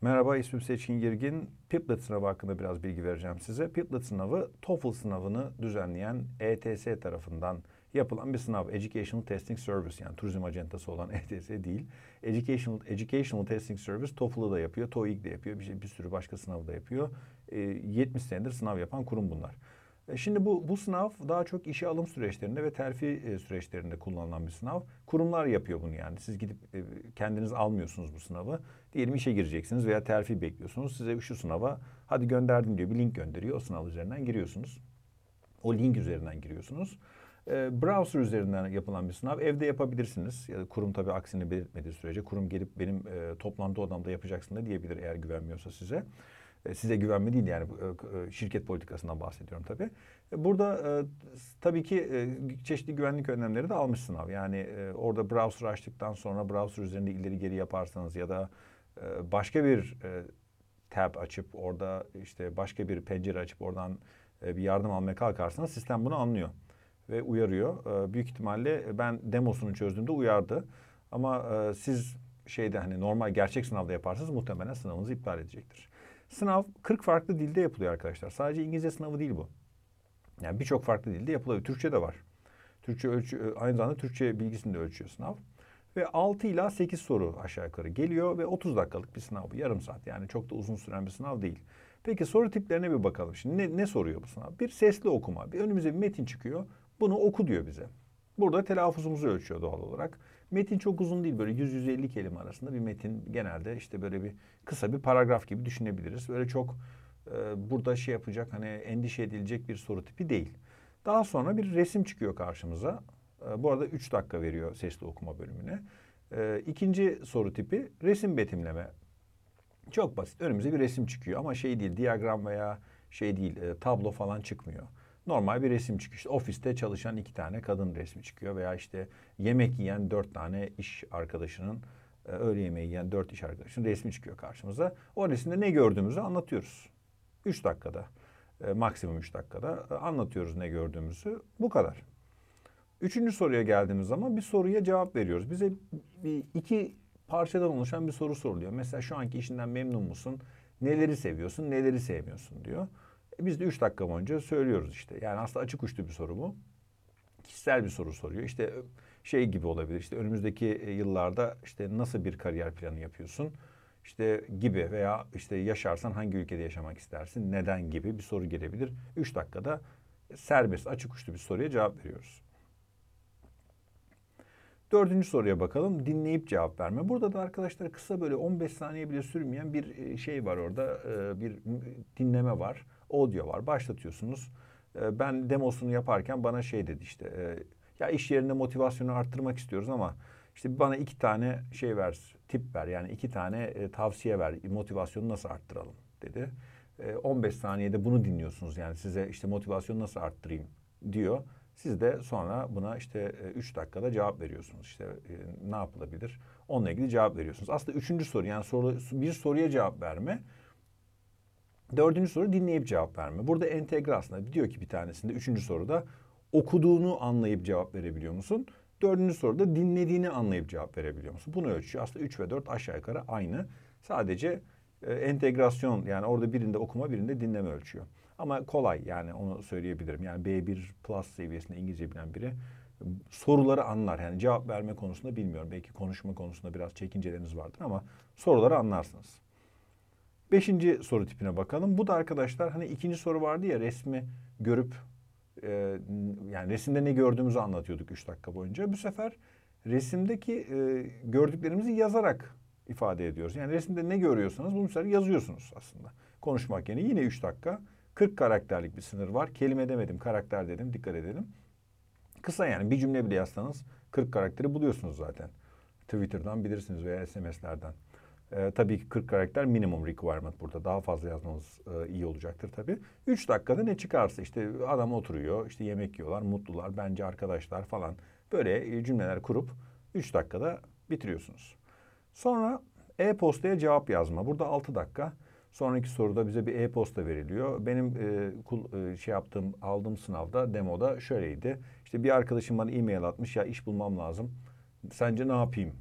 Merhaba, ismim Seçkin Girgin. Piplet sınavı hakkında biraz bilgi vereceğim size. Piplet sınavı, TOEFL sınavını düzenleyen ETS tarafından yapılan bir sınav. Educational Testing Service yani turizm acentası olan ETS değil. Educational, Educational Testing Service TOEFL'ı da yapıyor, TOEIC de yapıyor, bir, bir sürü başka sınavı da yapıyor. E, 70 senedir sınav yapan kurum bunlar. E, Şimdi bu, bu sınav daha çok işe alım süreçlerinde ve terfi e, süreçlerinde kullanılan bir sınav. Kurumlar yapıyor bunu yani. Siz gidip e, kendiniz almıyorsunuz bu sınavı. Diyelim işe gireceksiniz veya terfi bekliyorsunuz. Size şu sınava hadi gönderdim diyor bir link gönderiyor. O sınav üzerinden giriyorsunuz. O link üzerinden giriyorsunuz. E, browser üzerinden yapılan bir sınav. Evde yapabilirsiniz. Ya da kurum tabii aksini belirtmediği sürece kurum gelip benim e, toplantı odamda yapacaksın da diyebilir eğer güvenmiyorsa size. E, size güvenme değil yani e, şirket politikasından bahsediyorum tabii. E, Burada e, tabii ki e, çeşitli güvenlik önlemleri de almış sınav. Yani e, orada browser açtıktan sonra browser üzerinde ileri geri yaparsanız ya da e, başka bir e, tab açıp orada işte başka bir pencere açıp oradan e, bir yardım almaya kalkarsanız sistem bunu anlıyor ve uyarıyor. E, büyük ihtimalle ben demosunu çözdüğümde uyardı. Ama e, siz şeyde hani normal gerçek sınavda yaparsanız muhtemelen sınavınızı iptal edecektir. Sınav 40 farklı dilde yapılıyor arkadaşlar. Sadece İngilizce sınavı değil bu. Yani birçok farklı dilde yapılıyor. Türkçe de var. Türkçe ölçü, aynı zamanda Türkçe bilgisini de ölçüyor sınav. Ve 6 ila 8 soru aşağı yukarı geliyor ve 30 dakikalık bir sınav bu. Yarım saat yani çok da uzun süren bir sınav değil. Peki soru tiplerine bir bakalım. Şimdi ne, ne soruyor bu sınav? Bir sesli okuma. Bir önümüze bir metin çıkıyor. Bunu oku diyor bize. Burada telaffuzumuzu ölçüyor doğal olarak. Metin çok uzun değil böyle 100-150 kelime arasında bir metin genelde işte böyle bir kısa bir paragraf gibi düşünebiliriz. Böyle çok e, burada şey yapacak hani endişe edilecek bir soru tipi değil. Daha sonra bir resim çıkıyor karşımıza. E, bu arada 3 dakika veriyor sesli okuma bölümüne. E, ikinci soru tipi resim betimleme. Çok basit. Önümüze bir resim çıkıyor ama şey değil, diyagram veya şey değil, e, tablo falan çıkmıyor. Normal bir resim çıkıyor. İşte ofiste çalışan iki tane kadın resmi çıkıyor veya işte yemek yiyen dört tane iş arkadaşının e, öğle yemeği yiyen dört iş arkadaşının resmi çıkıyor karşımıza. O resimde ne gördüğümüzü anlatıyoruz. Üç dakikada, e, maksimum üç dakikada e, anlatıyoruz ne gördüğümüzü. Bu kadar. Üçüncü soruya geldiğimiz zaman bir soruya cevap veriyoruz. Bize bir iki parçadan oluşan bir soru soruluyor. Mesela şu anki işinden memnun musun? Neleri seviyorsun, neleri sevmiyorsun diyor. E biz de üç dakika boyunca söylüyoruz işte. Yani aslında açık uçlu bir soru bu. Kişisel bir soru soruyor. İşte şey gibi olabilir. İşte önümüzdeki e, yıllarda işte nasıl bir kariyer planı yapıyorsun? İşte gibi veya işte yaşarsan hangi ülkede yaşamak istersin? Neden gibi bir soru gelebilir. Üç dakikada serbest, açık uçlu bir soruya cevap veriyoruz. Dördüncü soruya bakalım. Dinleyip cevap verme. Burada da arkadaşlar kısa böyle 15 saniye bile sürmeyen bir e, şey var orada. E, bir dinleme var. Audio var. Başlatıyorsunuz. E, ben demosunu yaparken bana şey dedi işte. Ya iş yerinde motivasyonu arttırmak istiyoruz ama işte bana iki tane şey ver, tip ver. Yani iki tane tavsiye ver. Motivasyonu nasıl arttıralım dedi. 15 saniyede bunu dinliyorsunuz. Yani size işte motivasyonu nasıl arttırayım diyor. Siz de sonra buna işte 3 dakikada cevap veriyorsunuz. İşte e, ne yapılabilir? Onunla ilgili cevap veriyorsunuz. Aslında üçüncü soru yani soru, bir soruya cevap verme. Dördüncü soru dinleyip cevap verme. Burada entegre aslında diyor ki bir tanesinde üçüncü soruda okuduğunu anlayıp cevap verebiliyor musun? Dördüncü soruda dinlediğini anlayıp cevap verebiliyor musun? Bunu ölçüyor. Aslında üç ve dört aşağı yukarı aynı. Sadece e, entegrasyon yani orada birinde okuma birinde dinleme ölçüyor. Ama kolay yani onu söyleyebilirim. Yani B1 plus seviyesinde İngilizce bilen biri soruları anlar. Yani cevap verme konusunda bilmiyorum. Belki konuşma konusunda biraz çekinceleriniz vardır ama soruları anlarsınız. Beşinci soru tipine bakalım. Bu da arkadaşlar hani ikinci soru vardı ya resmi görüp e, yani resimde ne gördüğümüzü anlatıyorduk üç dakika boyunca. Bu sefer resimdeki e, gördüklerimizi yazarak ifade ediyoruz. Yani resimde ne görüyorsanız bunu sefer yazıyorsunuz aslında. Konuşmak yerine yine üç dakika 40 karakterlik bir sınır var. Kelime demedim, karakter dedim. Dikkat edelim. Kısa yani bir cümle bile yazsanız 40 karakteri buluyorsunuz zaten. Twitter'dan bilirsiniz veya SMS'lerden. Ee, tabii ki 40 karakter minimum requirement burada. Daha fazla yazmanız e, iyi olacaktır tabii. 3 dakikada ne çıkarsa işte adam oturuyor, işte yemek yiyorlar, mutlular, bence arkadaşlar falan. Böyle e, cümleler kurup 3 dakikada bitiriyorsunuz. Sonra e-postaya cevap yazma. Burada 6 dakika. Sonraki soruda bize bir e-posta veriliyor. Benim e, kul, e, şey yaptığım, aldığım sınavda, demoda şöyleydi. İşte bir arkadaşım bana e-mail atmış. Ya iş bulmam lazım. Sence ne yapayım?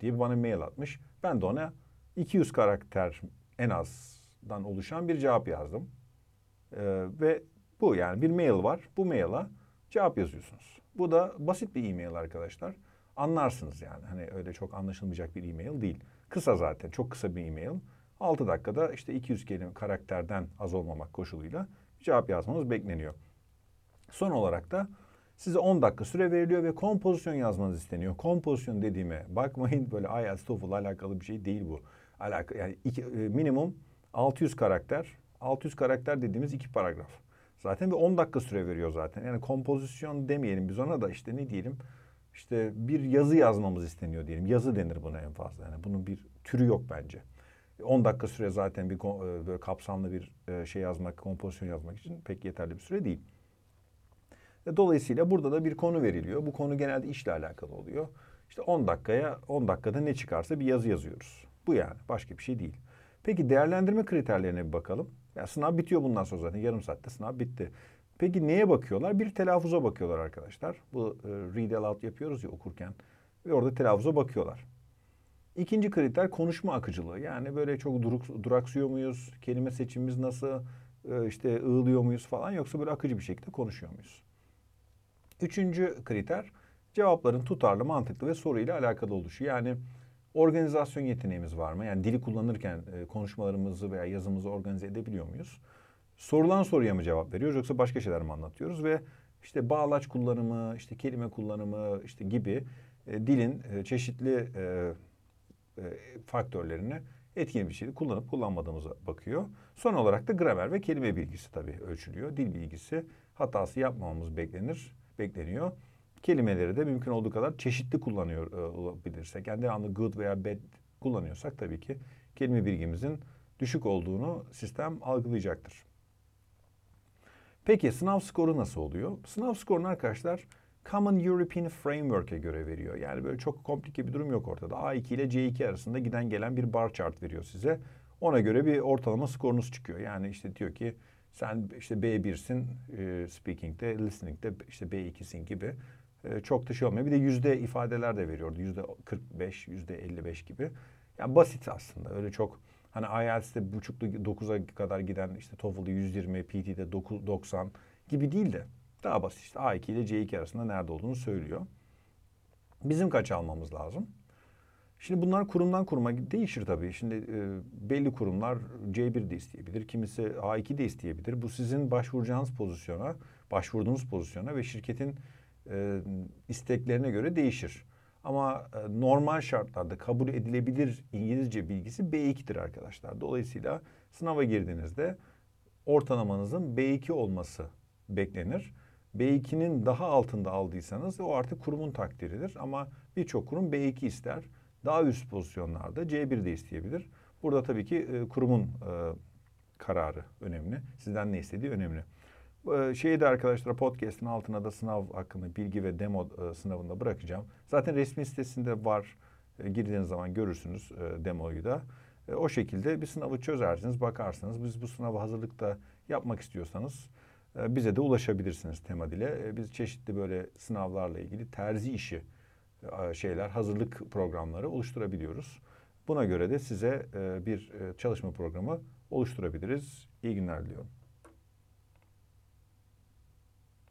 diye bana mail atmış. Ben de ona 200 karakter en azdan oluşan bir cevap yazdım. Ee, ve bu yani bir mail var. Bu maila cevap yazıyorsunuz. Bu da basit bir e-mail arkadaşlar. Anlarsınız yani. Hani öyle çok anlaşılmayacak bir e-mail değil. Kısa zaten. Çok kısa bir e-mail. 6 dakikada işte 200 kelime karakterden az olmamak koşuluyla cevap yazmanız bekleniyor. Son olarak da size 10 dakika süre veriliyor ve kompozisyon yazmanız isteniyor. Kompozisyon dediğime bakmayın böyle IELTS TOEFL alakalı bir şey değil bu. Alaka, yani iki, e, minimum 600 karakter. 600 karakter dediğimiz iki paragraf. Zaten bir 10 dakika süre veriyor zaten. Yani kompozisyon demeyelim biz ona da işte ne diyelim? İşte bir yazı yazmamız isteniyor diyelim. Yazı denir buna en fazla. Yani bunun bir türü yok bence. 10 dakika süre zaten bir e, böyle kapsamlı bir e, şey yazmak, kompozisyon yazmak için pek yeterli bir süre değil. Dolayısıyla burada da bir konu veriliyor. Bu konu genelde işle alakalı oluyor. İşte 10 dakikaya 10 dakikada ne çıkarsa bir yazı yazıyoruz. Bu yani başka bir şey değil. Peki değerlendirme kriterlerine bir bakalım. Ya sınav bitiyor bundan sonra zaten yarım saatte sınav bitti. Peki neye bakıyorlar? Bir telaffuza bakıyorlar arkadaşlar. Bu e, read aloud yapıyoruz ya okurken. Ve orada telaffuza bakıyorlar. İkinci kriter konuşma akıcılığı. Yani böyle çok duruk, duraksıyor muyuz? Kelime seçimimiz nasıl? E, işte ığılıyor muyuz falan yoksa böyle akıcı bir şekilde konuşuyor muyuz? Üçüncü kriter cevapların tutarlı, mantıklı ve soruyla alakalı oluşu. Yani organizasyon yeteneğimiz var mı? Yani dili kullanırken e, konuşmalarımızı veya yazımızı organize edebiliyor muyuz? Sorulan soruya mı cevap veriyoruz yoksa başka şeyler mi anlatıyoruz? Ve işte bağlaç kullanımı, işte kelime kullanımı işte gibi e, dilin e, çeşitli e, e, faktörlerini etkin bir şekilde kullanıp kullanmadığımıza bakıyor. Son olarak da gramer ve kelime bilgisi tabii ölçülüyor. Dil bilgisi hatası yapmamamız beklenir, bekleniyor. Kelimeleri de mümkün olduğu kadar çeşitli kullanıyor e, olabilirsek. Yani devamlı good veya bad kullanıyorsak tabii ki kelime bilgimizin düşük olduğunu sistem algılayacaktır. Peki sınav skoru nasıl oluyor? Sınav skorunu arkadaşlar Common European Framework'e göre veriyor. Yani böyle çok komplike bir durum yok ortada. A2 ile C2 arasında giden gelen bir bar chart veriyor size. Ona göre bir ortalama skorunuz çıkıyor. Yani işte diyor ki sen işte B1'sin e, speaking'de, listening'de işte B2'sin gibi. E, çok da şey olmuyor. Bir de yüzde ifadeler de veriyordu. Yüzde 45, yüzde 55 gibi. Yani basit aslında. Öyle çok hani IELTS'te buçuklu 9'a kadar giden işte TOEFL'da 120, PT'de 9, 90 gibi değil de daha basit işte A2 ile C2 arasında nerede olduğunu söylüyor. Bizim kaç almamız lazım? Şimdi bunlar kurumdan kuruma değişir tabii. Şimdi e, belli kurumlar C1 de isteyebilir, kimisi A2 de isteyebilir. Bu sizin başvuracağınız pozisyona, başvurduğunuz pozisyona ve şirketin e, isteklerine göre değişir. Ama e, normal şartlarda kabul edilebilir İngilizce bilgisi B2'dir arkadaşlar. Dolayısıyla sınava girdiğinizde ortalamanızın B2 olması beklenir. B2'nin daha altında aldıysanız o artık kurumun takdiridir. Ama birçok kurum B2 ister. Daha üst pozisyonlarda C1 de isteyebilir. Burada tabii ki e, kurumun e, kararı önemli. Sizden ne istediği önemli. E, şeyi de arkadaşlar podcast'in altına da sınav hakkında bilgi ve demo e, sınavında bırakacağım. Zaten resmi sitesinde var. E, girdiğiniz zaman görürsünüz e, demoyu da. E, o şekilde bir sınavı çözersiniz, bakarsınız. Biz bu sınavı hazırlıkta yapmak istiyorsanız bize de ulaşabilirsiniz tema dile. E, biz çeşitli böyle sınavlarla ilgili terzi işi e, şeyler, hazırlık programları oluşturabiliyoruz. Buna göre de size bir çalışma programı oluşturabiliriz. İyi günler diliyorum.